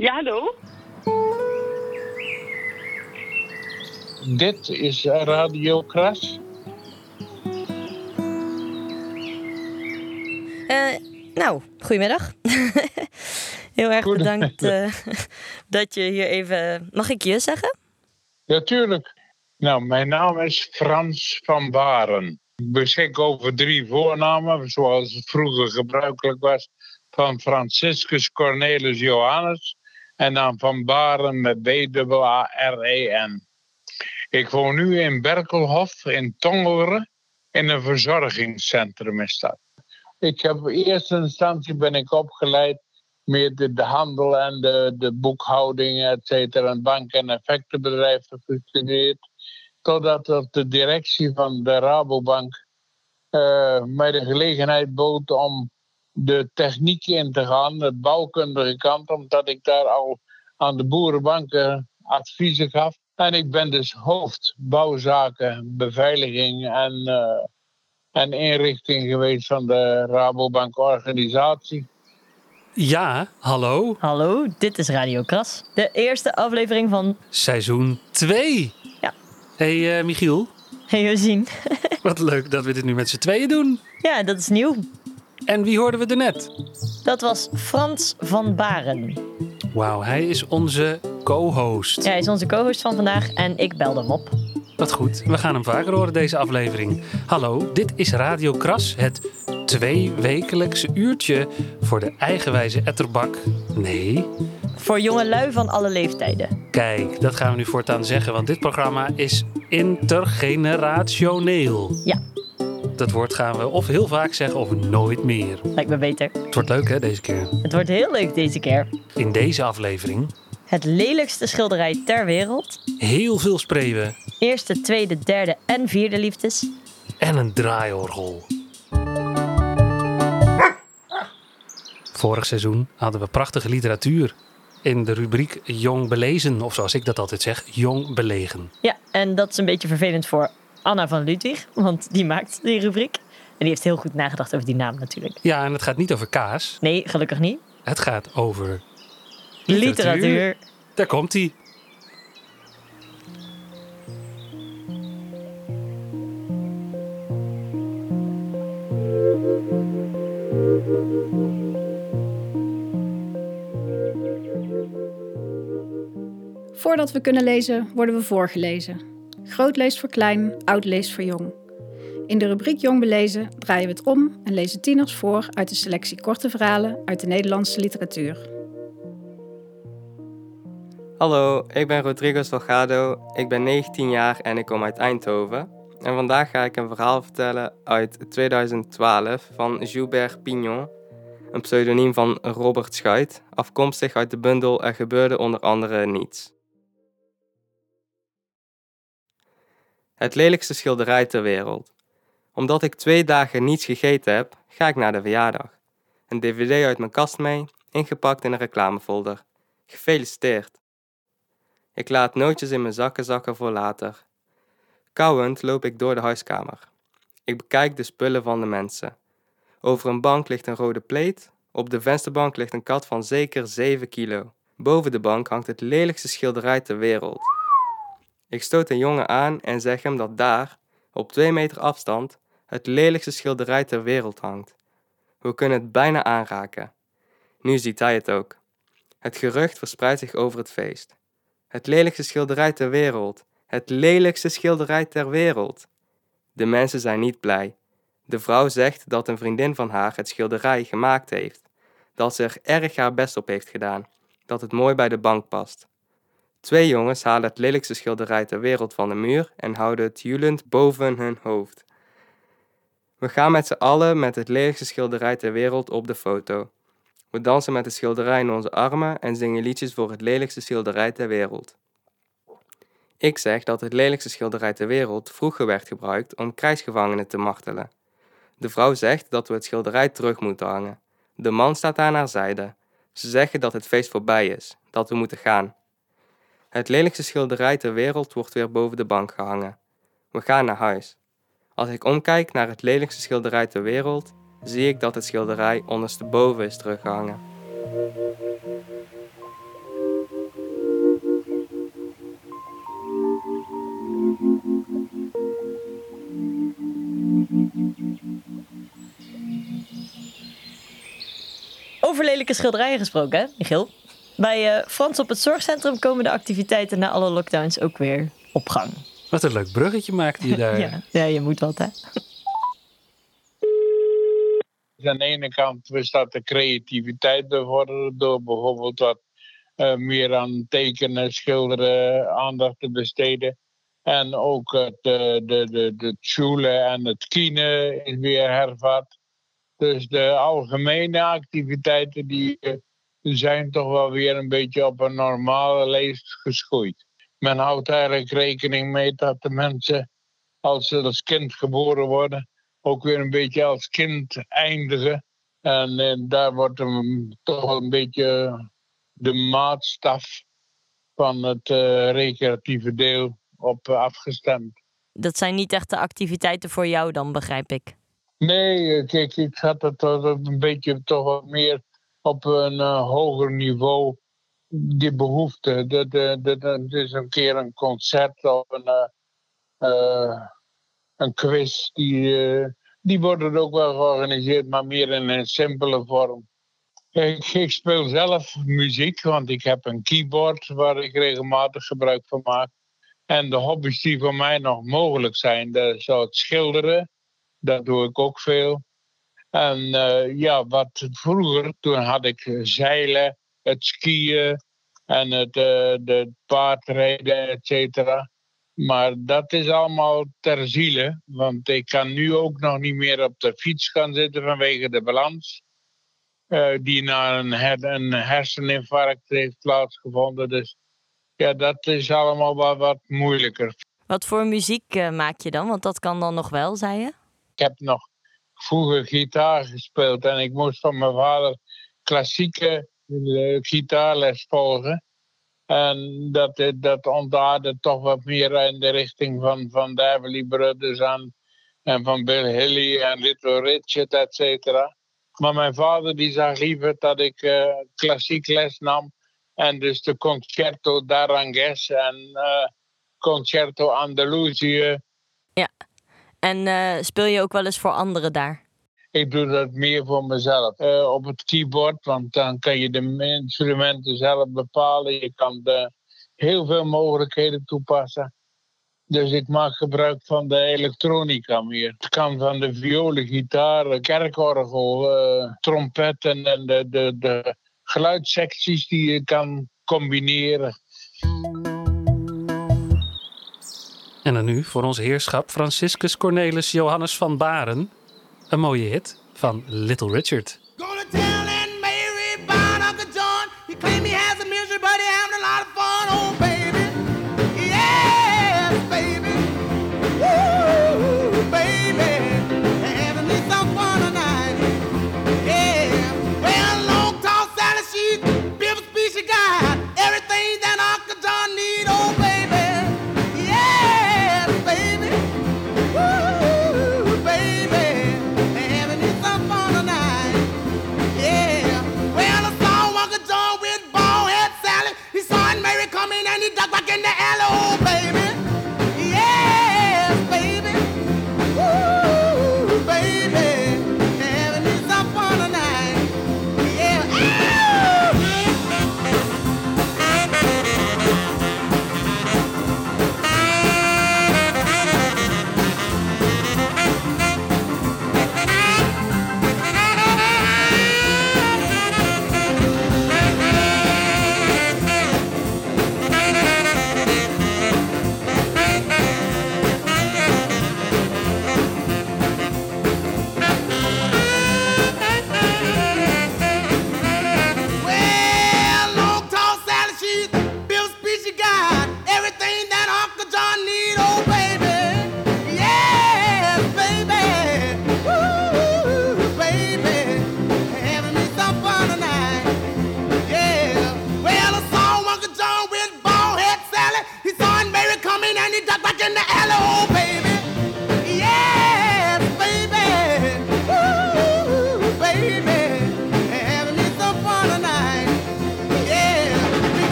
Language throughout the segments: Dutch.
Ja, hallo? Dit is Radio Kras. Eh, nou, goedemiddag. Heel erg bedankt eh, dat je hier even... Mag ik je zeggen? Natuurlijk. Nou, mijn naam is Frans van Baren. Ik beschik over drie voornamen, zoals het vroeger gebruikelijk was, van Franciscus Cornelis Johannes en dan van Baren met B-A-R-E-N. Ik woon nu in Berkelhof in Tongeren, in een verzorgingscentrum is dat. Ik heb in eerste instantie ben ik opgeleid met de, de handel en de, de boekhouding, et cetera, een bank- en effectenbedrijf gestudeerd. Totdat de directie van de Rabobank eh, mij de gelegenheid bood om de techniek in te gaan, de bouwkundige kant, omdat ik daar al aan de boerenbanken adviezen gaf. En ik ben dus hoofd bouwzaken, beveiliging en, eh, en inrichting geweest van de Rabobank organisatie. Ja, hallo. Hallo, dit is Radio Kras. De eerste aflevering van Seizoen 2. Ja. hey, eh, Michiel. Hey Josien. Wat leuk dat we dit nu met z'n tweeën doen. Ja, dat is nieuw. En wie hoorden we er net? Dat was Frans van Baren. Wauw, hij is onze co-host. Ja, hij is onze co-host van vandaag en ik belde hem op. Wat goed, we gaan hem vaker horen deze aflevering. Hallo, dit is Radio Kras, het tweewekelijkse uurtje voor de eigenwijze etterbak. Nee, Voor jonge lui van alle leeftijden. kijk, dat gaan we nu voortaan zeggen, want dit programma is intergenerationeel. Ja, Dat woord gaan we of heel vaak zeggen of nooit meer. lijkt me beter. Het wordt leuk hè, deze keer. Het wordt heel leuk deze keer. In deze aflevering Het lelijkste schilderij ter wereld. heel veel spreeuwen Eerste, tweede, derde en vierde liefdes. en een draaiorgel. Vorig seizoen hadden we prachtige literatuur in de rubriek Jong Belezen, of zoals ik dat altijd zeg, Jong Belegen. Ja, en dat is een beetje vervelend voor Anna van Ludwig, want die maakt die rubriek. En die heeft heel goed nagedacht over die naam natuurlijk. Ja, en het gaat niet over kaas, Nee, gelukkig niet. het gaat over Literatuur. Daar komt hij. Voordat we kunnen lezen, worden we voorgelezen. Groot leest voor klein, oud leest voor jong. In de rubriek Jong belezen draaien we het om en lezen tieners voor uit de selectie korte verhalen uit de Nederlandse literatuur. Hallo, ik ben Rodrigo Salgado, ik ben 19 jaar en ik kom uit Eindhoven. En vandaag ga ik een verhaal vertellen uit 2012 van Joubert Pignon, een pseudoniem van Robert Schuit, afkomstig uit de bundel Er gebeurde onder andere niets. Het lelijkste schilderij ter wereld. Omdat ik twee dagen niets gegeten heb, ga ik naar de verjaardag. Een dvd uit mijn kast mee, ingepakt in een reclamefolder. Gefeliciteerd! Ik laat nootjes in mijn zakken zakken voor later. Kauwend loop ik door de huiskamer. Ik bekijk de spullen van de mensen. Over een bank ligt een rode pleet. Op de vensterbank ligt een kat van zeker 7 kilo. Boven de bank hangt het lelijkste schilderij ter wereld. Ik stoot een jongen aan en zeg hem dat daar, op 2 meter afstand, het lelijkste schilderij ter wereld hangt. We kunnen het bijna aanraken. Nu ziet hij het ook. Het gerucht verspreidt zich over het feest. Het lelijkste schilderij ter wereld. Het lelijkste schilderij ter wereld. De mensen zijn niet blij. De vrouw zegt dat een vriendin van haar het schilderij gemaakt heeft. Dat ze er erg haar best op heeft gedaan. Dat het mooi bij de bank past. Twee jongens halen het lelijkste schilderij ter wereld van de muur en houden het joelend boven hun hoofd. We gaan met z'n allen met het lelijkste schilderij ter wereld op de foto. We dansen met het schilderij in onze armen en zingen liedjes voor het lelijkste schilderij ter wereld. Ik zeg dat het lelijkste schilderij ter wereld vroeger werd gebruikt om krijgsgevangenen te martelen. De vrouw zegt dat we het schilderij terug moeten hangen. De man staat aan haar zijde. Ze zeggen dat het feest voorbij is, dat we moeten gaan. Het lelijkste schilderij ter wereld wordt weer boven de bank gehangen. We gaan naar huis. Als ik omkijk naar het lelijkste schilderij ter wereld, zie ik dat het schilderij ondersteboven is teruggehangen. Over lelijke schilderijen gesproken, hè, Michiel? Bij eh, Frans op het zorgcentrum komen de activiteiten na alle lockdowns ook weer op gang. Wat een leuk bruggetje maakt je daar. Ja, ja je moet wat, hè? aan de ene kant bestaat de creativiteit bevorderen door bijvoorbeeld wat eh, meer aan tekenen, schilderen, aandacht te besteden. En ook het, eh, de, de, de schule en het kine is weer hervat. Dus de algemene activiteiten die zijn toch wel weer een beetje op een normale leest geschoeid. Men houdt eigenlijk rekening mee dat de mensen, als ze als kind geboren worden, ook weer een beetje als kind eindigen. En, eh, daar wordt een, toch wel een beetje de maatstaf van het eh, recreatieve deel op afgestemd. Dat zijn niet echt de activiteiten voor jou dan, begrijp ik. Nee, eh, kijk, ik had het een beetje toch wat meer op een eh, hoger niveau. Die behoefte. Dat, is een keer een concert of een, eh, eh, een quiz. Die, die worden ook wel georganiseerd, maar meer in een simpele vorm. Ik, ik speel zelf muziek, want ik heb een keyboard waar ik regelmatig gebruik van maak. En de hobby's die voor mij nog mogelijk zijn, dat is het schilderen. Dat doe ik ook veel. En eh, ja, wat vroeger, toen had ik zeilen, het skiën en het eh, de paardrijden, et cetera. Maar dat is allemaal ter ziele, want ik kan nu ook nog niet meer op de fiets gaan zitten vanwege de balans. eh, die na een, her een herseninfarct heeft plaatsgevonden. Dus ja, dat is allemaal wat, wat moeilijker. Wat voor muziek eh, maak je dan? Want dat kan dan nog wel, zei je? Ik heb nog vroeger gitaar gespeeld en ik moest van mijn vader klassieke eh, gitaarles volgen. En dat, eh, dat ontaarde toch wat meer in de richting van, van de Everly Brothers en, en van Bill Haley en Little Richard, et cetera. Maar mijn vader die zag liever dat ik eh, klassiek les nam. En dus de Concerto d'Arangues en Concerto Andalusië. En eh, speel je ook wel eens voor anderen daar? Ik doe dat meer voor mezelf. Eh, op het keyboard, want dan kan je de instrumenten zelf bepalen. Je kan de, heel veel mogelijkheden toepassen. Dus ik maak gebruik van de elektronica meer. Het kan van de violen, gitaar, kerkorgel, eh, trompetten en de, de, de geluidssecties die je kan combineren. En dan nu voor ons heerschap Franciscus Cornelis Johannes van Baren. Een mooie hit van Little Richard.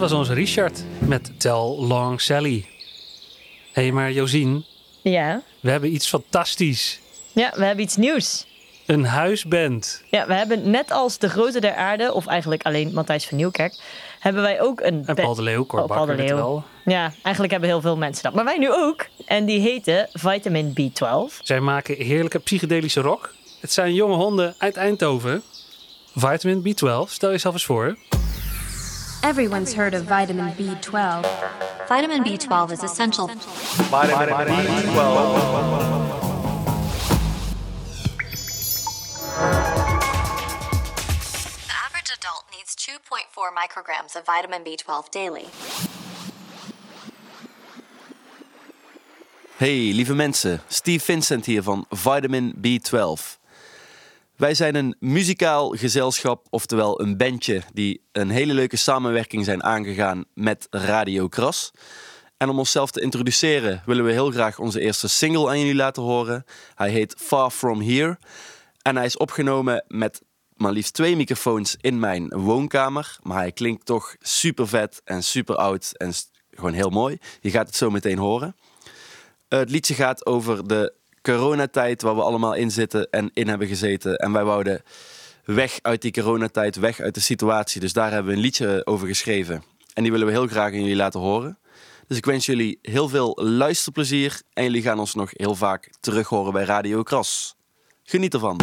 Was onze Richard met Tell Long Sally. Hé, hey, maar Josien, Ja. we hebben iets fantastisch. ja, we hebben iets nieuws. Een huisband. Ja, we hebben net als de grote der aarde, of eigenlijk alleen Matthijs van Nieuwkerk, hebben wij ook een... En Paul de Leeuw, Cor Oh, Paul de Leeuw. wel. Ja, eigenlijk hebben heel veel mensen dat. Maar wij nu ook. En die heten Vitamin B12. Zij maken heerlijke psychedelische rock. Het zijn jonge honden uit Eindhoven. Vitamin B12, stel jezelf eens voor. Everyone's heard of vitamin B12. Vitamin B12 is essential. Vitamin B12. The average adult needs 2.4 micrograms of vitamin B12 daily. Hey lieve mensen, Steve Vincent hier van Vitamin B12. Wij zijn een muzikaal gezelschap, oftewel een bandje, die een hele leuke samenwerking zijn aangegaan met Radio Kras. En om onszelf te introduceren willen we heel graag onze eerste single aan jullie laten horen. Hij heet Far From Here en hij is opgenomen met maar liefst twee microfoons in mijn woonkamer. Maar hij klinkt toch super vet en super oud en gewoon heel mooi. Je gaat het zo meteen horen. Het liedje gaat over de coronatijd waar we allemaal in zitten en in hebben gezeten. En wij wouden weg uit die coronatijd, weg uit de situatie. Dus daar hebben we een liedje over geschreven. En die willen we heel graag aan jullie laten horen. Dus ik wens jullie heel veel luisterplezier. En jullie gaan ons nog heel vaak terug horen bij Radio Kras. Geniet ervan.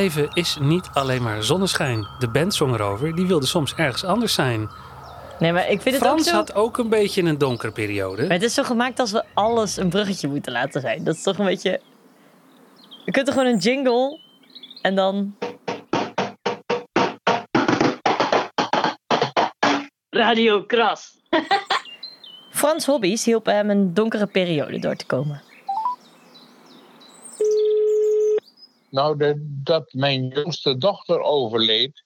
Leven is niet alleen maar zonneschijn. De band zong erover, die wilde soms ergens anders zijn. Nee, maar ik vind het ook Frans zo... had ook een beetje een donkere periode. Maar het is zo gemaakt als we alles een bruggetje moeten laten zijn. Dat is toch een beetje... Je kunt er gewoon een jingle en dan... Radio Kras. Frans' hobby's hielpen hem een donkere periode door te komen. Nou, de, dat mijn jongste dochter overleed,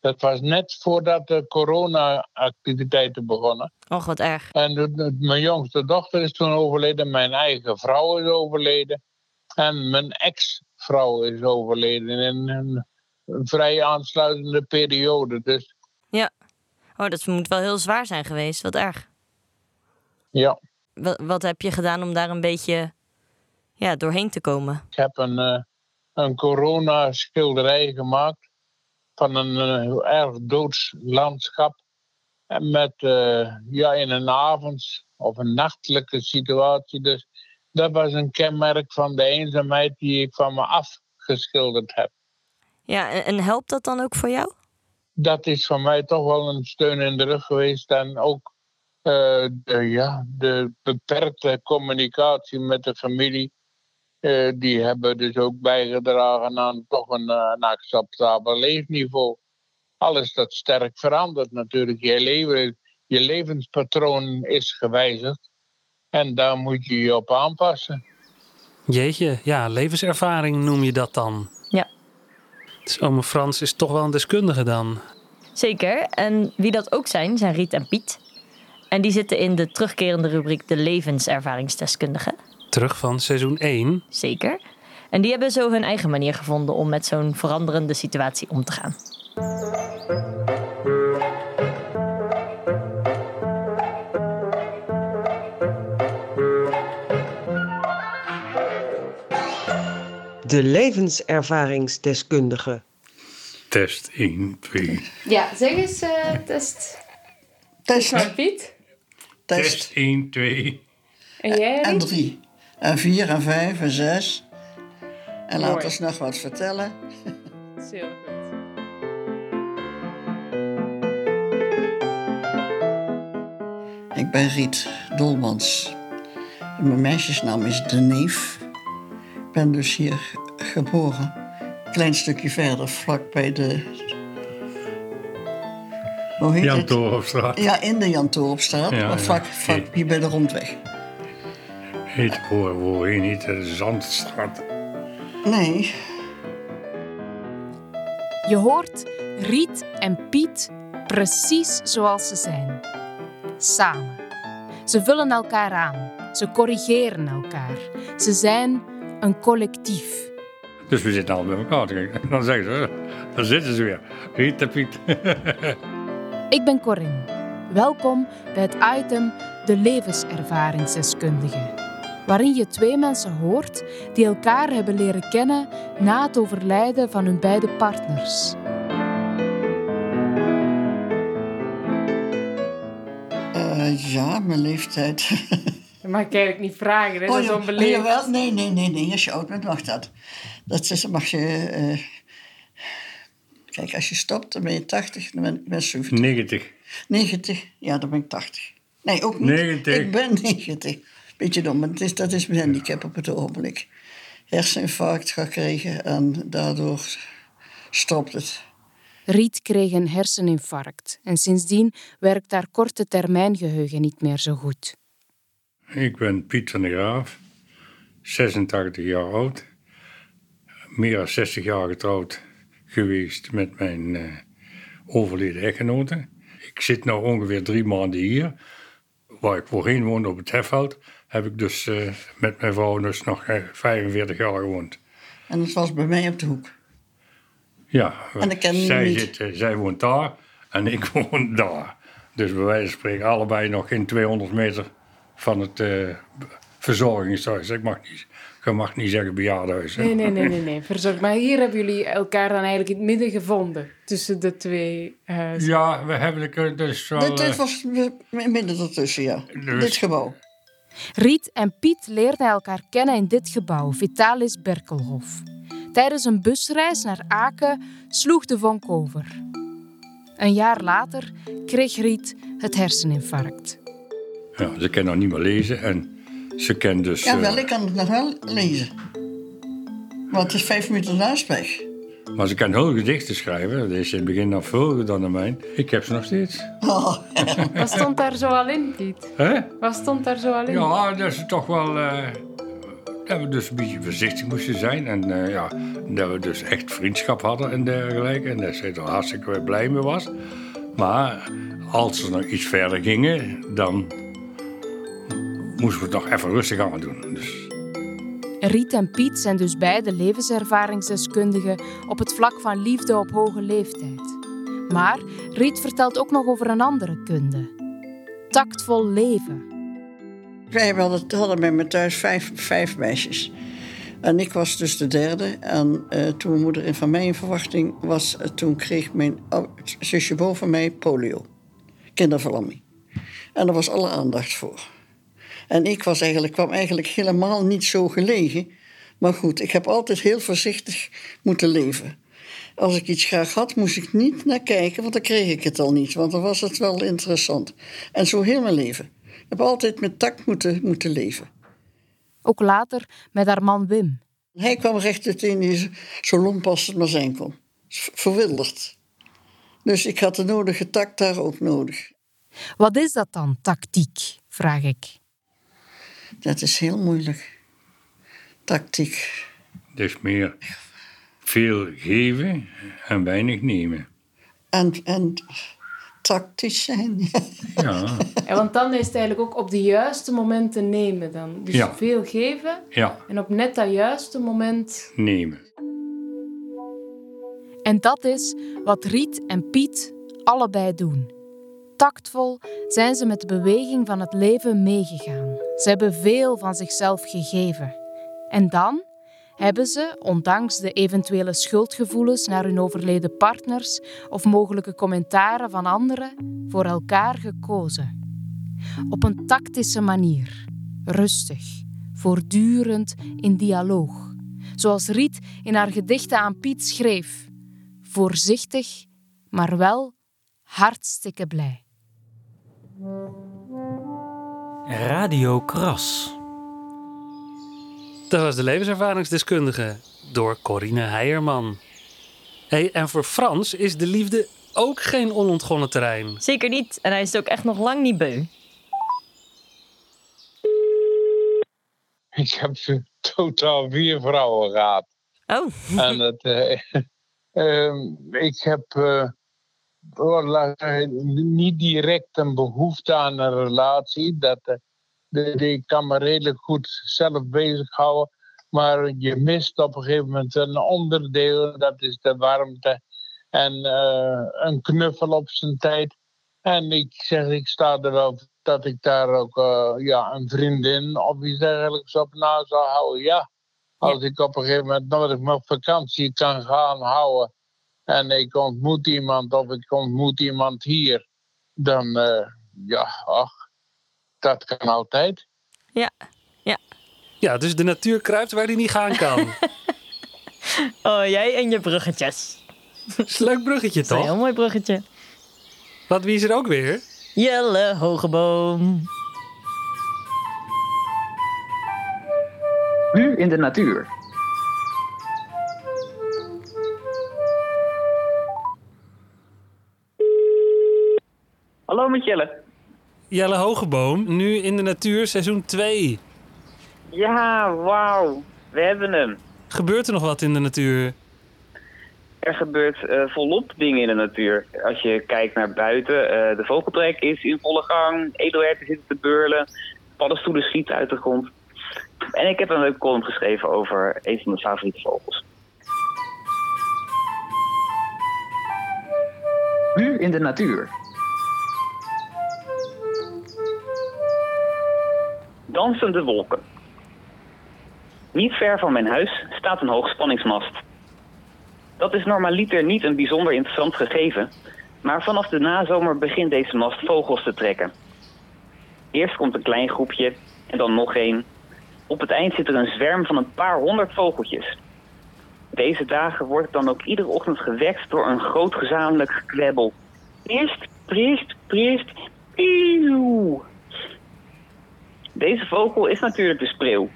dat was net voordat de corona-activiteiten begonnen. Och, wat erg. En de- de- mijn jongste dochter is toen overleden, mijn eigen vrouw is overleden. En mijn ex-vrouw is overleden in een, vrij aansluitende periode. Dus Ja. Oh, dat moet wel heel zwaar zijn geweest. Wat erg. ja, Wat, wat heb je gedaan om daar een beetje ja, doorheen te komen? ik heb een, eh, een corona-schilderij gemaakt van een eh, erg doods landschap. En met, eh, ja, in een avond of een nachtelijke situatie. Dus dat was een kenmerk van de eenzaamheid die ik van me afgeschilderd heb. Ja, en, helpt dat dan ook voor jou? dat is voor mij toch wel een steun in de rug geweest. En ook eh, de, ja, de beperkte communicatie met de familie. Eh, die hebben dus ook bijgedragen aan toch een, eh, een acceptabel leefniveau. Alles dat sterk verandert natuurlijk. Je, leven, je levenspatroon is gewijzigd. En daar moet je je op aanpassen. Jeetje, ja, levenservaring noem je dat dan. Ja. Dus ome Frans is toch wel een deskundige dan. Zeker. En wie dat ook zijn, zijn Riet en Piet. En die zitten in de terugkerende rubriek De Levenservaringsdeskundige terug van seizoen 1. Zeker. En die hebben zo hun eigen manier gevonden om met zo'n veranderende situatie om te gaan. De levenservaringsdeskundige. Test 1, 2. Ja, zeg eens uh, test. Test. Piet. Test. test 1, 2. En jij? En 3. En vier en vijf en zes. En laat Mooi. ons nog wat vertellen. Heel goed. Ik ben Riet Dolmans. Mijn meisjesnaam is De Neef. Ik ben dus hier geboren. Een klein stukje verder, vlak bij de... Hoe heet Jan het? Torenstraat. Ja, in de Jan Toorpstraat, Ja, maar ja. vlak, vlak hier bij de Rondweg. Heet voor, voorheen niet de Zandstraat. Nee, Je hoort Riet en Piet precies zoals ze zijn. Samen. Ze vullen elkaar aan. Ze corrigeren elkaar. Ze zijn een collectief. Dus we zitten al bij elkaar te kijken. En dan zeggen ze, daar zitten ze weer. Riet en Piet. Ik ben Corinne. Welkom bij het item De levenservaringsdeskundige. Waarin je twee mensen hoort die elkaar hebben leren kennen na het overlijden van hun beide partners. Eh, ja, mijn leeftijd. Dat mag ik eigenlijk niet vragen, hè? dat is onbeleefd. jawel. Nee, nee, nee, nee. Als je oud bent, mag dat. Dat is, mag je... eh, kijk, als je stopt, dan ben je 80, dan ben ik ben 70. 90. 90, ja, dan ben ik 80. Nee, ook niet. 90. Ik ben 90. Beetje dom, maar het is, dat is mijn handicap op het ogenblik. Herseninfarct gekregen en daardoor stopt het. Riet kreeg een herseninfarct en sindsdien werkt haar korte termijn geheugen niet meer zo goed. Ik ben Piet van der Graaf, 86 jaar oud. Meer dan 60 jaar getrouwd geweest met mijn eh, overleden echtgenote. Ik zit nu ongeveer drie maanden hier. Waar ik voorheen woonde op het Heffeld, heb ik dus eh, met mijn vrouw dus nog eh, 45 jaar gewoond. En het was bij mij op de hoek. Ja, En ik ken zij, niet. zit, eh, zij woont daar en ik woon daar. Dus bij wijze van spreken allebei nog geen 200 meter van het eh, verzorgingshuis. Ik mag niet, je mag niet zeggen bejaardenhuis. Nee, nee, nee, nee, nee. Verzorg. Maar hier hebben jullie elkaar dan eigenlijk in het midden gevonden. Tussen de twee huizen. Ja, we hebben dus wel... Dit, dit eh, was midden ertussen, ja. Dus- Dit gebouw. Riet en Piet leerden elkaar kennen in dit gebouw, Vitalis Berkelhof. Tijdens een busreis naar Aken sloeg de vonk over. Een jaar later kreeg Riet het herseninfarct. Ja, ze kan nog niet meer lezen en ze kan dus... Ja, eh, wel, ik kan het nog wel lezen. Want het is vijf minuten naast weg. Maar ze kan heel gedichten schrijven. Dat is in het begin nog veel dan de mijn. Ik heb ze nog steeds. Oh. Wat stond daar zo al in, Piet? Hè? Wat stond daar zo al in? Ja, dat is toch wel... eh, dat we dus een beetje voorzichtig moesten zijn. En eh, ja, dat we dus echt vriendschap hadden en dergelijke. En dat ze er hartstikke blij mee was. Maar als ze nog iets verder gingen, dan moesten we het nog even rustig aan doen. Dus Riet en Piet zijn dus beide levenservaringsdeskundigen op het vlak van liefde op hoge leeftijd. Maar Riet vertelt ook nog over een andere kunde. Tactvol leven. Wij hadden, bij me thuis vijf, vijf meisjes. En ik was dus de derde. En eh, toen mijn moeder in van mij in verwachting was... eh, toen kreeg mijn zusje boven mij polio. Kinderverlamming. En daar was alle aandacht voor. En ik was eigenlijk, kwam eigenlijk helemaal niet zo gelegen. Maar goed, ik heb altijd heel voorzichtig moeten leven. Als ik iets graag had, moest ik niet naar kijken, want dan kreeg ik het al niet. Want dan was het wel interessant. En zo heel mijn leven. Ik heb altijd met tact moeten, moeten leven. Ook later met haar man Wim. Hij kwam recht uiteen, zo lomp als het maar zijn kon. Verwilderd. Dus ik had de nodige tact daar ook nodig. Wat is dat dan, tactiek? vraag ik. Dat is heel moeilijk. Tactiek. dus meer veel geven en weinig nemen. En, en tactisch zijn. Ja, Ja, want dan is het eigenlijk ook op de juiste momenten nemen dan. Dus Ja. veel geven ja, en op net dat juiste moment... nemen. En dat is wat Riet en Piet allebei doen. Tactvol zijn ze met de beweging van het leven meegegaan. Ze hebben veel van zichzelf gegeven. En dan hebben ze, ondanks de eventuele schuldgevoelens naar hun overleden partners of mogelijke commentaren van anderen, voor elkaar gekozen. Op een tactische manier, rustig, voortdurend in dialoog. Zoals Riet in haar gedichten aan Piet schreef: voorzichtig, maar wel hartstikke blij. Radio Kras. Dat was de levenservaringsdeskundige door Corine Heijerman. Hey, en voor Frans is de liefde ook geen onontgonnen terrein. Zeker niet. En hij is het ook echt nog lang niet beu. Ik heb totaal vier vrouwen gehad. Oh. En het, eh, ehm, ik heb eh, oh, laat ik zeggen, niet direct een behoefte aan een relatie. Dat, eh, de- ik kan me redelijk goed zelf bezighouden. Maar je mist op een gegeven moment een onderdeel, dat is de warmte. En eh, een knuffel op zijn tijd. En ik zeg, ik sta er voor dat ik daar ook eh, ja, een vriendin of iets dergelijks op na zou houden. Ja, als ik op een gegeven moment nodig mijn vakantie kan gaan houden en ik ontmoet iemand of ik ontmoet iemand hier, dan eh, ja, ach, dat kan altijd. Ja, ja. Ja, dus de natuur kruipt waar die niet gaan kan. Oh, jij en je bruggetjes. Dat is een leuk bruggetje, Dat is een toch? heel mooi bruggetje. Wat, wie is er ook weer? Jelle Hogeboom. Nu in de natuur. Hallo met Jelle. Jelle Hogeboom, nu in de natuur, seizoen 2. Ja, wauw. We hebben hem. Gebeurt er nog wat in de natuur? Er gebeurt eh, volop dingen in de natuur. Als je kijkt naar buiten, eh, de vogeltrek is in volle gang. Edelherten zitten te beurlen. Paddenstoelen schieten uit de grond. En ik heb een leuke column geschreven over een van mijn favoriete vogels. Nu in de natuur. Dansende wolken. Niet ver van mijn huis staat een hoogspanningsmast. Dat is normaliter niet een bijzonder interessant gegeven, maar vanaf de nazomer begint deze mast vogels te trekken. Eerst komt een klein groepje en dan nog één. Op het eind zit er een zwerm van een paar honderd vogeltjes. Deze dagen wordt dan ook iedere ochtend gewekt door een groot gezamenlijk gekwebbel. Priest, priest, priest, pieuw. Deze vogel is natuurlijk de spreeuw.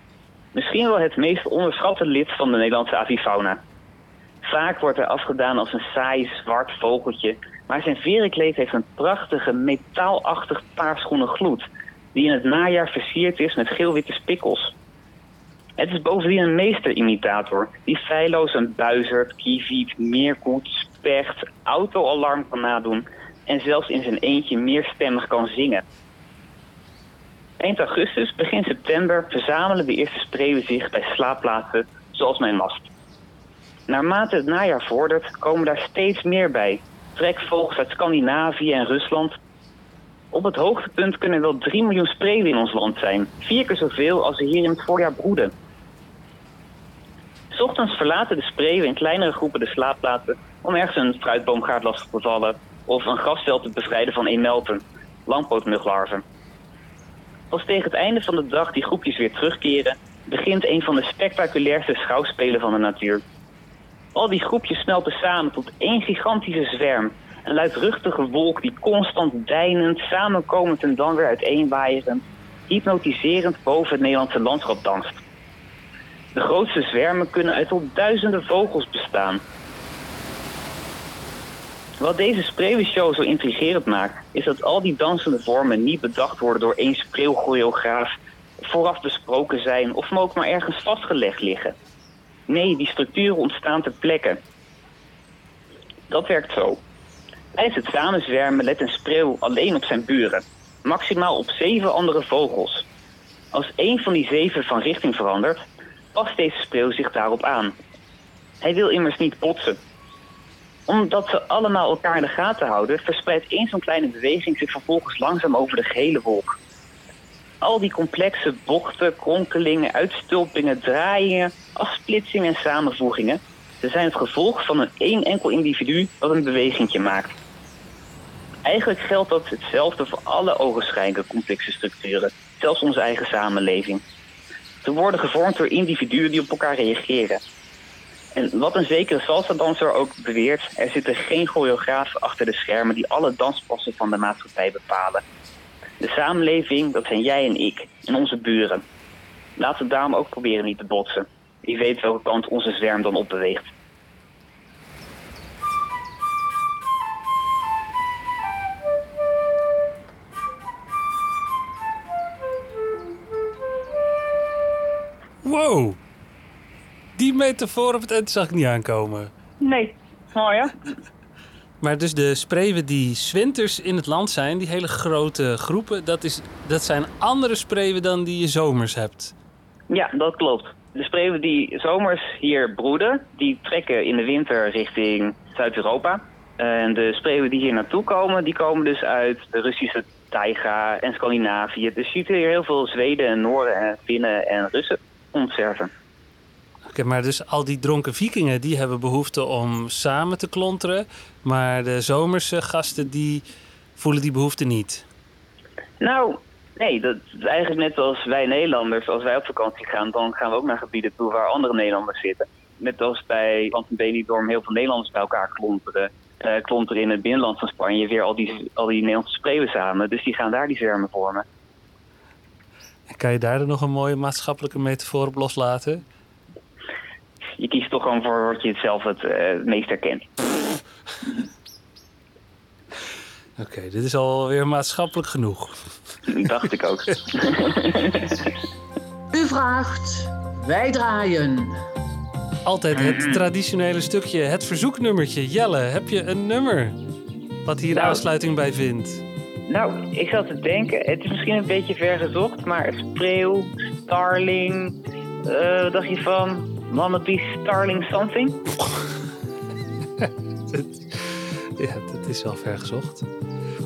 Misschien wel het meest onderschatte lid van de Nederlandse avifauna. Vaak wordt hij afgedaan als een saai zwart vogeltje, maar zijn verenkleed heeft een prachtige metaalachtig paarsgroene gloed, die in het najaar versierd is met geel-witte spikkels. Het is bovendien een meesterimitator die feilloos een buizerd, kieviet, meerkoet, specht, autoalarm kan nadoen en zelfs in zijn eentje meerstemmig kan zingen. Eind augustus, begin september verzamelen de eerste spreeuwen zich bij slaapplaatsen zoals mijn mast. Naarmate het najaar vordert, komen daar steeds meer bij. Trekvogels uit Scandinavië en Rusland. Op het hoogtepunt kunnen wel 3 miljoen spreeuwen in ons land zijn. Vier keer zoveel als er hier in het voorjaar broeden. 's ochtends verlaten de spreeuwen in kleinere groepen de slaapplaatsen om ergens een fruitboomgaard lastig te vallen of een grasveld te bevrijden van emelten, langpootmuglarven. Als tegen het einde van de dag die groepjes weer terugkeren, begint een van de spectaculairste schouwspelen van de natuur. Al die groepjes smelten samen tot één gigantische zwerm. Een luidruchtige wolk die constant deinend, samenkomend en dan weer uiteenwaaierend, hypnotiserend boven het Nederlandse landschap danst. De grootste zwermen kunnen uit tot duizenden vogels bestaan. Wat deze spreeuwenshow zo intrigerend maakt, is dat al die dansende vormen niet bedacht worden door één spreeuwchoreograaf, vooraf besproken zijn of ook maar ergens vastgelegd liggen. Nee, die structuren ontstaan ter plekke. Dat werkt zo. Tijdens het samenzwermen let een spreeuw alleen op zijn buren, maximaal op zeven andere vogels. Als één van die zeven van richting verandert, past deze spreeuw zich daarop aan. Hij wil immers niet botsen. Omdat ze allemaal elkaar in de gaten houden, verspreidt één zo'n kleine beweging zich vervolgens langzaam over de gehele wolk. Al die complexe bochten, kronkelingen, uitstulpingen, draaiingen, afsplitsingen en samenvoegingen, ze zijn het gevolg van een één enkel individu dat een bewegingje maakt. Eigenlijk geldt dat hetzelfde voor alle ogenschijnlijke complexe structuren, zelfs onze eigen samenleving. Ze worden gevormd door individuen die op elkaar reageren. En wat een zekere salsa-danser ook beweert, er zitten geen choreografen achter de schermen die alle danspassen van de maatschappij bepalen. De samenleving, dat zijn jij en ik en onze buren. Laten we daarom ook proberen niet te botsen. Wie weet welke kant onze zwerm dan opbeweegt. Wow. Die metafoor op het eind zag ik niet aankomen. Nee, mooi hè? Maar dus de spreeuwen die zwinters in het land zijn, die hele grote groepen, dat, is, dat zijn andere spreeuwen dan die je zomers hebt. Ja, dat klopt. De spreeuwen die zomers hier broeden, die trekken in de winter richting Zuid-Europa. En de spreeuwen die hier naartoe komen, die komen dus uit de Russische taiga en Scandinavië. Dus je ziet hier heel veel Zweden en Noorden en Finnen en Russen omzerven. Maar dus al die dronken vikingen, die hebben behoefte om samen te klonteren. Maar de zomerse gasten, die voelen die behoefte niet. Nou, nee, dat is eigenlijk net als wij Nederlanders. Als wij op vakantie gaan, dan gaan we ook naar gebieden toe waar andere Nederlanders zitten. Net als bij Want en Benidorm heel veel Nederlanders bij elkaar klonteren. eh, klonteren in het binnenland van Spanje weer al die, al die Nederlandse spreeuwen samen. Dus die gaan daar die zwermen vormen. En kan je daar dan nog een mooie maatschappelijke metafoor op loslaten? Je kiest toch gewoon voor wat je zelf het eh, het meest herkent. Oké, dit is alweer maatschappelijk genoeg. Dacht ik ook. U vraagt, wij draaien. Altijd het traditionele stukje, het verzoeknummertje. Jelle, heb je een nummer wat hier Nou. aansluiting bij vindt? Nou, ik zat te denken, het is misschien een beetje ver gezocht, maar spreeuw, starling, eh, wat dacht je van Wannabe Starling Something? Ja, dat is wel ver gezocht.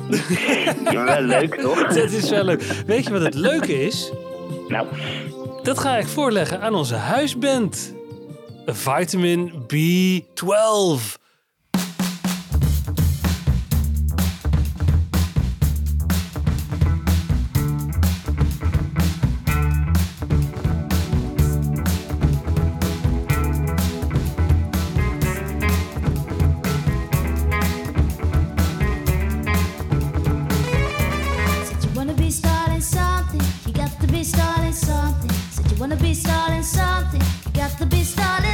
Ja, wel leuk toch? Dat is wel leuk. Weet je wat het leuke is? Nou? Dat ga ik voorleggen aan onze huisband. Vitamin B12. Wanna be starting something, got to be starting.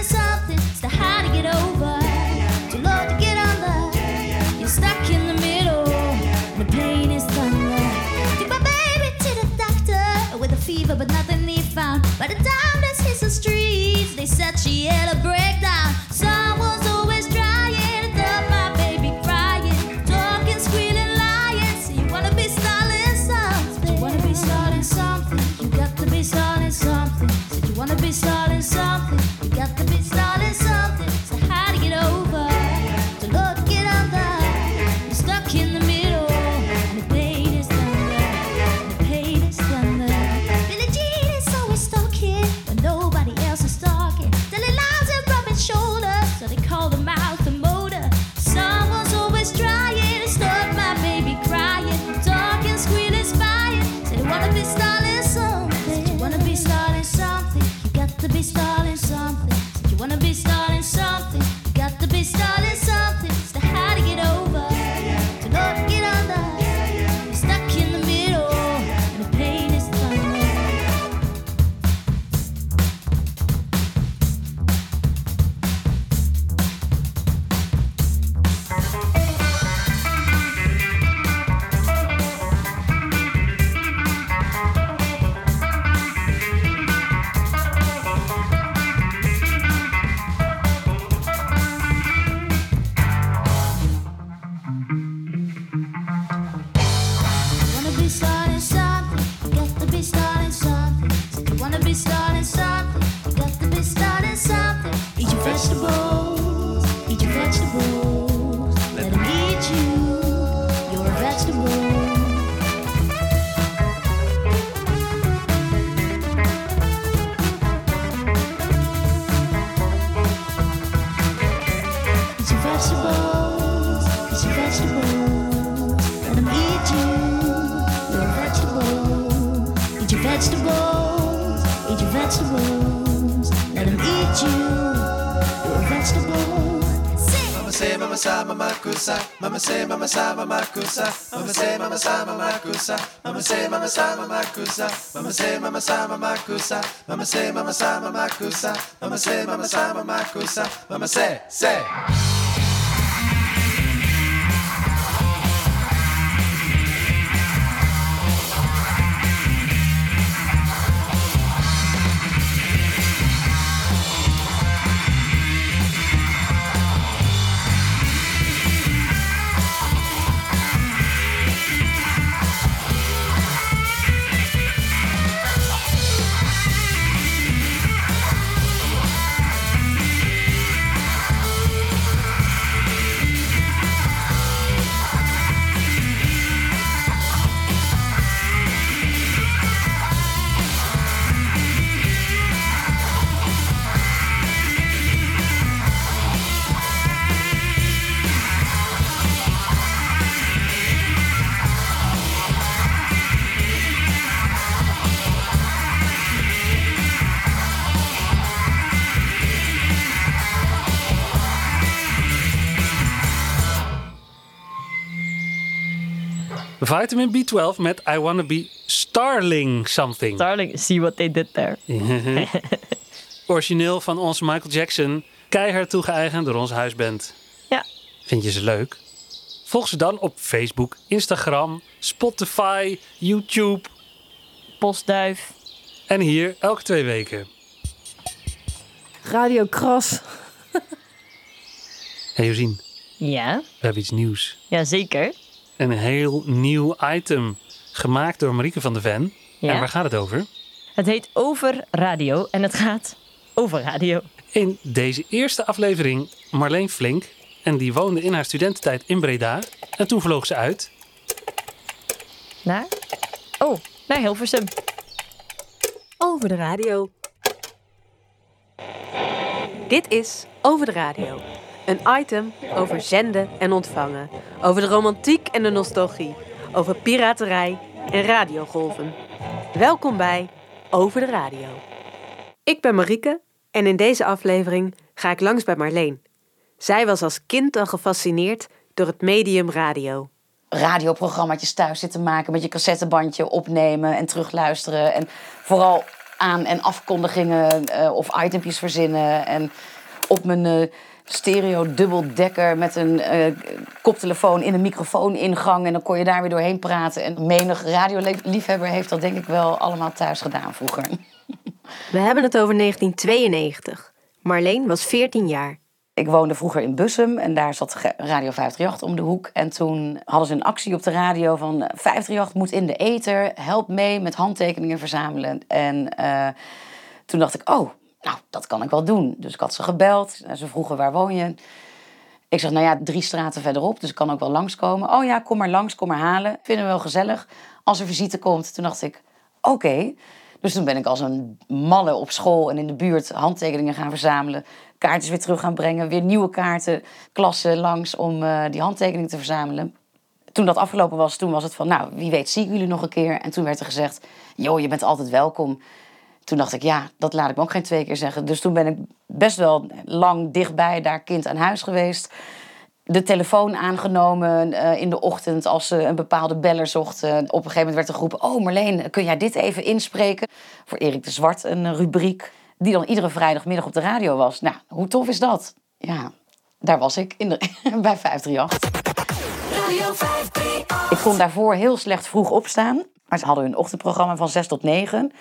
Mama sa, mama kusa. Mama say, mama sa, mama kusa. Mama say, mama sa, mama kusa. Mama say, mama sa, mama kusa. Mama say, mama sa, mama kusa. Mama say, say. Vitamin B12 met I Wanna Be Starling Something. Starling, see what they did there. Origineel van onze Michael Jackson. Keihard toegeëigend door onze huisband. Ja. Vind je ze leuk? Volg ze dan op Facebook, Instagram, Spotify, YouTube. Postduif. En hier elke twee weken. Radio Kras. Hey Josien, Ja, we hebben iets nieuws. ja zeker. Een heel nieuw item. Gemaakt door Marieke van de Ven. Ja. En waar gaat het over? Het heet Over Radio en het gaat over radio. In deze eerste aflevering Marleen Flink. En die woonde in haar studententijd in Breda. En toen vloog ze uit. Naar? Oh, naar Hilversum. Over de radio. Dit is Over de radio. Een item over zenden en ontvangen. Over de romantiek en de nostalgie. Over piraterij en radiogolven. Welkom bij Over de radio. Ik ben Marieke en in deze aflevering ga ik langs bij Marleen. Zij was als kind al gefascineerd door het medium radio. radioprogramma's thuis zitten maken met je cassettebandje opnemen en terugluisteren. En vooral aan- en afkondigingen eh, of itempjes verzinnen. En op mijn eh, stereo dubbeldekker met een eh, koptelefoon in een microfooningang. En dan kon je daar weer doorheen praten. En menig radioliefhebber heeft dat denk ik wel allemaal thuis gedaan vroeger. We hebben het over 1992. Marleen was 14 jaar. Ik woonde vroeger in Bussum en daar zat Radio 538 om de hoek. En toen hadden ze een actie op de radio van... eh, 538 moet in de ether, help mee met handtekeningen verzamelen. En eh, toen dacht ik, oh, nou, dat kan ik wel doen. Dus ik had ze gebeld en ze vroegen, waar woon je? Ik zeg, nou ja, drie straten verderop, dus ik kan ook wel langskomen. Oh ja, kom maar langs, kom maar halen. Vinden we wel gezellig. Als er visite komt, toen dacht ik, oké. Dus toen ben ik als een malle op school en in de buurt handtekeningen gaan verzamelen. Kaartjes weer terug gaan brengen. Weer nieuwe kaarten, klassen langs om eh, die handtekeningen te verzamelen. Toen dat afgelopen was, toen was het van, nou, wie weet zie ik jullie nog een keer. En toen werd er gezegd, joh, je bent altijd welkom. Toen dacht ik, ja, dat laat ik me ook geen twee keer zeggen. Dus toen ben ik best wel lang dichtbij daar kind aan huis geweest. De telefoon aangenomen eh, in de ochtend als ze een bepaalde beller zochten. Op een gegeven moment werd er geroepen... oh Marleen, kun jij dit even inspreken? Voor Erik de Zwart een eh, rubriek. Die dan iedere vrijdagmiddag op de radio was. Nou, hoe tof is dat? Ja, daar was ik in de, bij 538. Ik kon daarvoor heel slecht vroeg opstaan. Maar ze hadden hun ochtendprogramma van 6 tot 9.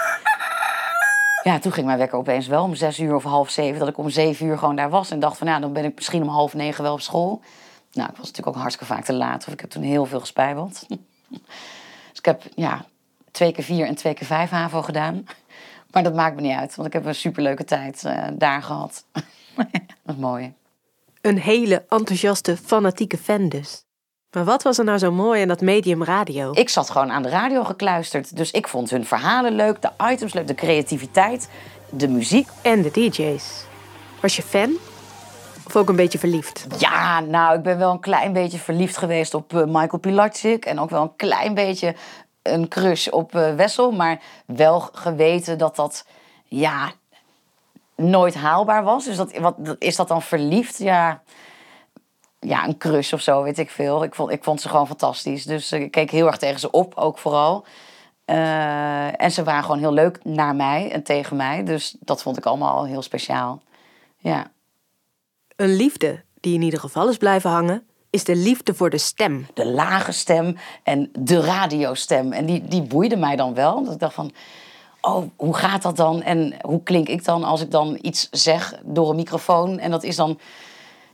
Ja, toen ging mijn wekker opeens wel om zes uur of half zeven. Dat ik om zeven uur gewoon daar was. En dacht van, nou, dan ben ik misschien om half negen wel op school. Nou, ik was natuurlijk ook hartstikke vaak te laat. Of ik heb toen heel veel gespijbeld. dus ik heb, ja, twee keer vier en twee keer vijf HAVO gedaan. Maar dat maakt me niet uit. Want ik heb een superleuke tijd eh, daar gehad. dat is mooi. Een hele enthousiaste, fanatieke fan dus. Maar wat was er nou zo mooi aan dat medium radio? Ik zat gewoon aan de radio gekluisterd. Dus ik vond hun verhalen leuk, de items leuk, de creativiteit, de muziek. En de DJ's. Was je fan? Of ook een beetje verliefd? Ja, nou, ik ben wel een klein beetje verliefd geweest op eh, Michael Pilatschik. En ook wel een klein beetje een crush op eh, Wessel. Maar wel geweten dat dat, ja, nooit haalbaar was. Dus dat, wat, is dat dan verliefd? Ja, ja, een crush of zo, weet ik veel. Ik vond, ik vond ze gewoon fantastisch. Dus ik keek heel erg tegen ze op, ook vooral. Eh, en ze waren gewoon heel leuk naar mij en tegen mij. Dus dat vond ik allemaal heel speciaal. Ja. Een liefde die in ieder geval is blijven hangen, is de liefde voor de stem. De lage stem en de radiostem. En die, die boeide mij dan wel. Dat ik dacht van, oh, hoe gaat dat dan? En hoe klink ik dan als ik dan iets zeg door een microfoon? En dat is dan,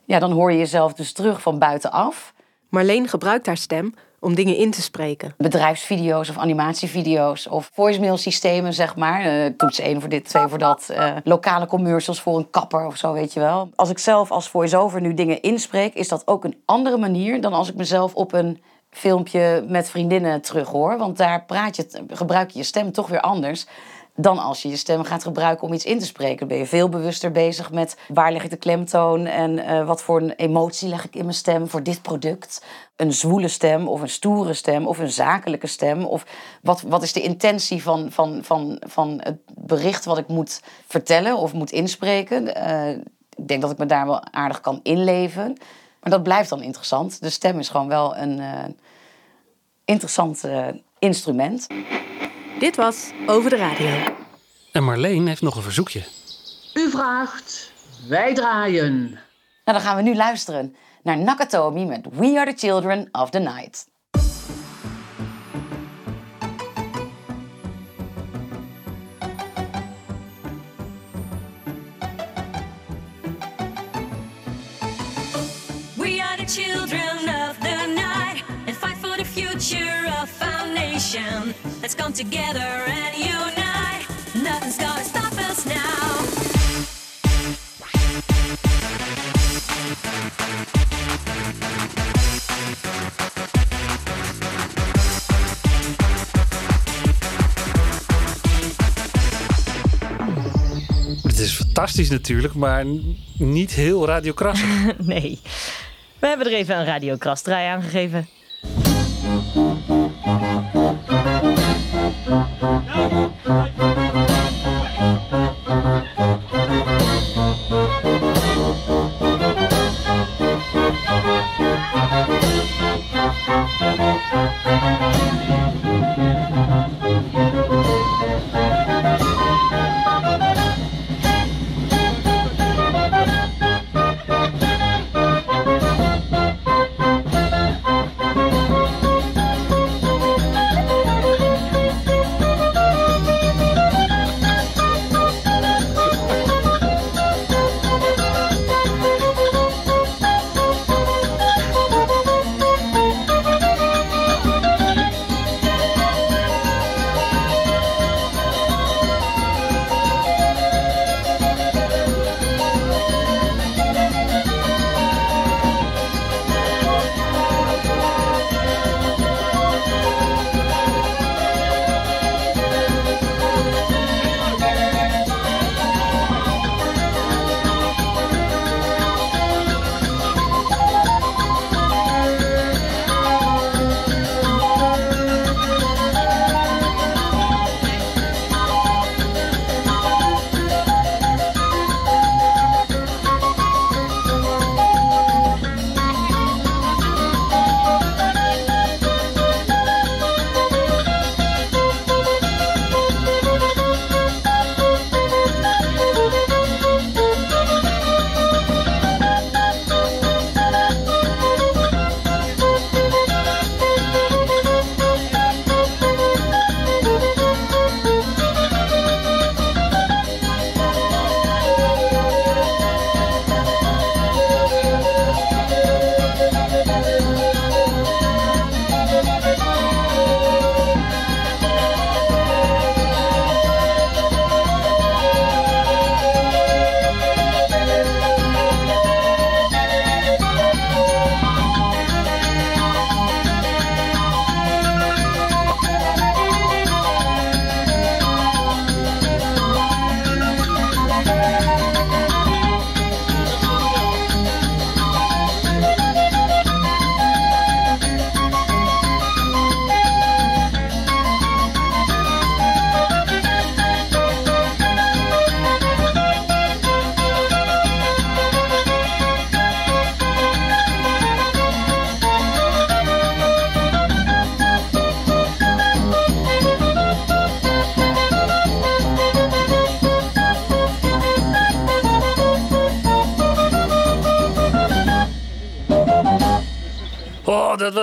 ja, dan hoor je jezelf dus terug van buitenaf. Marleen gebruikt haar stem om dingen in te spreken. bedrijfsvideo's of animatievideo's of voicemail systemen, zeg maar. Eh, toets 1 voor dit, 2 voor dat. Eh, lokale commercials voor een kapper of zo, weet je wel. Als ik zelf als voice-over nu dingen inspreek, is dat ook een andere manier dan als ik mezelf op een filmpje met vriendinnen terughoor. Want daar praat je, gebruik je je stem toch weer anders dan als je je stem gaat gebruiken om iets in te spreken. Ben je veel bewuster bezig met waar leg ik de klemtoon en eh, wat voor een emotie leg ik in mijn stem voor dit product. Een zwoele stem of een stoere stem of een zakelijke stem. Of wat, wat is de intentie van, van, van, van het bericht wat ik moet vertellen of moet inspreken. Eh, ik denk dat ik me daar wel aardig kan inleven. Maar dat blijft dan interessant. De stem is gewoon wel een eh, interessant instrument. Dit was Over de Radio. En Marleen heeft nog een verzoekje. U vraagt, wij draaien. Nou, dan gaan we nu luisteren naar Nakatomi met We Are the Children of the Night. We are the children nation. Let's come together and unite. Nothing's gonna stop us now. Het is fantastisch natuurlijk, maar niet heel radiokrassig. nee. We hebben er even een radiokrasdraai aan gegeven.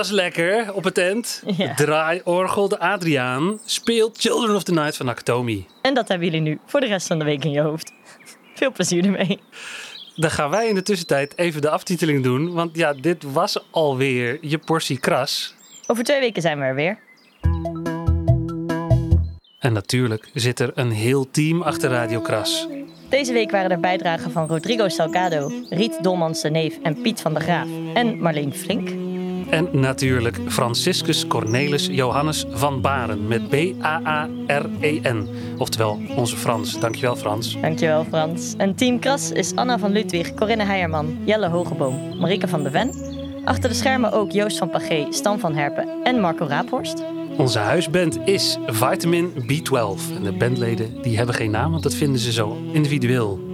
Was lekker. Op het tent. Ja. Draaiorgel de Adriaan speelt Children of the Night van Nakatomi. En dat hebben jullie nu voor de rest van de week in je hoofd. Veel plezier ermee. Dan gaan wij in de tussentijd even de aftiteling doen. Want ja, dit was alweer je portie kras. Over twee weken zijn we er weer. En natuurlijk zit er een heel team achter Radio Kras. Deze week waren er bijdragen van Rodrigo Salgado, Riet Dolmans de Neef en Piet van der Graaf. En Marleen Flink. En natuurlijk Franciscus Cornelis Johannes van Baren met B-A-A-R-E-N. Oftewel onze Frans. Dankjewel Frans. Dankjewel Frans. En team Kras is Anna van Ludwig, Corinne Heijerman, Jelle Hogeboom, Marike van de Ven. Achter de schermen ook Joost van Pagé, Stan van Herpen en Marco Raaphorst. Onze huisband is Vitamin B12. En de bandleden die hebben geen naam, want dat vinden ze zo individueel.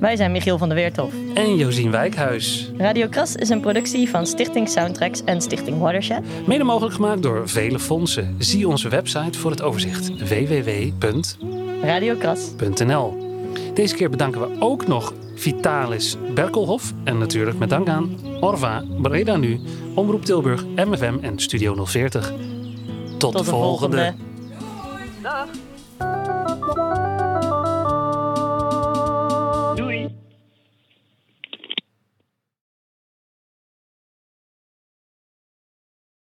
Wij zijn Michiel van der Weertof. En Josien Wijkhuis. Radio Kras is een productie van Stichting Soundtracks en Stichting Watershed. Mede mogelijk gemaakt door vele fondsen. Zie onze website voor het overzicht www.radiokras.nl. Deze keer bedanken we ook nog Vitalis Berkelhof en natuurlijk met dank aan Orva, Breda Nu, Omroep Tilburg, MFM en Studio 040. Tot, Tot de de volgende. volgende. Dag.